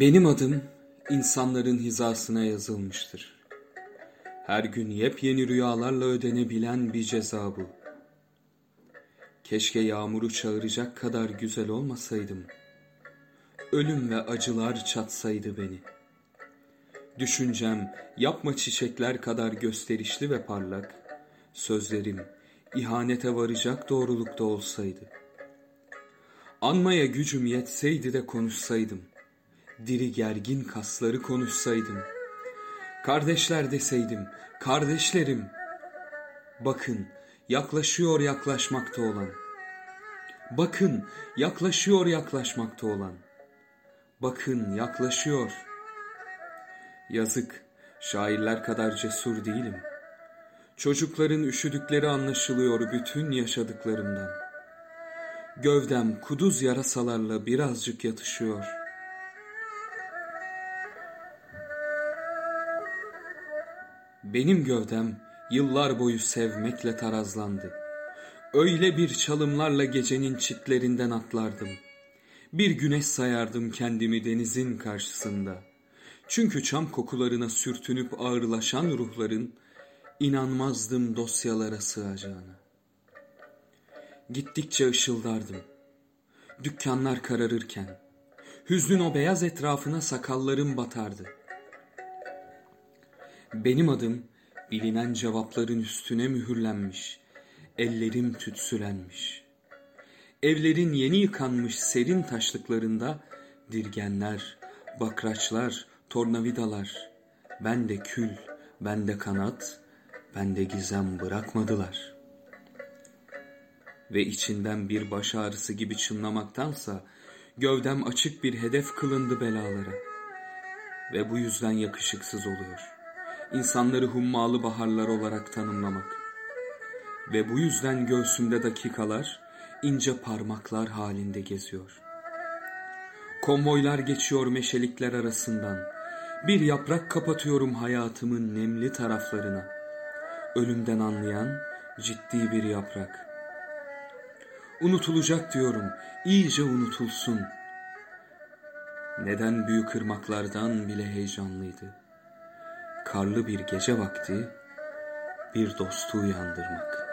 Benim adım insanların hizasına yazılmıştır. Her gün yepyeni rüyalarla ödenebilen bir ceza bu. Keşke yağmuru çağıracak kadar güzel olmasaydım. Ölüm ve acılar çatsaydı beni. Düşüncem yapma çiçekler kadar gösterişli ve parlak, sözlerim ihanete varacak doğrulukta olsaydı. Anmaya gücüm yetseydi de konuşsaydım diri gergin kasları konuşsaydım. Kardeşler deseydim, kardeşlerim. Bakın, yaklaşıyor yaklaşmakta olan. Bakın, yaklaşıyor yaklaşmakta olan. Bakın, yaklaşıyor. Yazık, şairler kadar cesur değilim. Çocukların üşüdükleri anlaşılıyor bütün yaşadıklarımdan. Gövdem kuduz yarasalarla birazcık yatışıyor.'' Benim gövdem yıllar boyu sevmekle tarazlandı. Öyle bir çalımlarla gecenin çitlerinden atlardım. Bir güneş sayardım kendimi denizin karşısında. Çünkü çam kokularına sürtünüp ağırlaşan ruhların inanmazdım dosyalara sığacağına. Gittikçe ışıldardım. Dükkanlar kararırken, hüznün o beyaz etrafına sakallarım batardı.'' Benim adım bilinen cevapların üstüne mühürlenmiş, ellerim tütsülenmiş. Evlerin yeni yıkanmış serin taşlıklarında dirgenler, bakraçlar, tornavidalar, ben de kül, ben de kanat, ben de gizem bırakmadılar. Ve içinden bir baş ağrısı gibi çınlamaktansa, gövdem açık bir hedef kılındı belalara. Ve bu yüzden yakışıksız oluyor.'' İnsanları hummalı baharlar olarak tanımlamak. Ve bu yüzden göğsümde dakikalar ince parmaklar halinde geziyor. Konvoylar geçiyor meşelikler arasından. Bir yaprak kapatıyorum hayatımın nemli taraflarına. Ölümden anlayan ciddi bir yaprak. Unutulacak diyorum, iyice unutulsun. Neden büyük ırmaklardan bile heyecanlıydı.'' Karlı bir gece vakti bir dostu uyandırmak.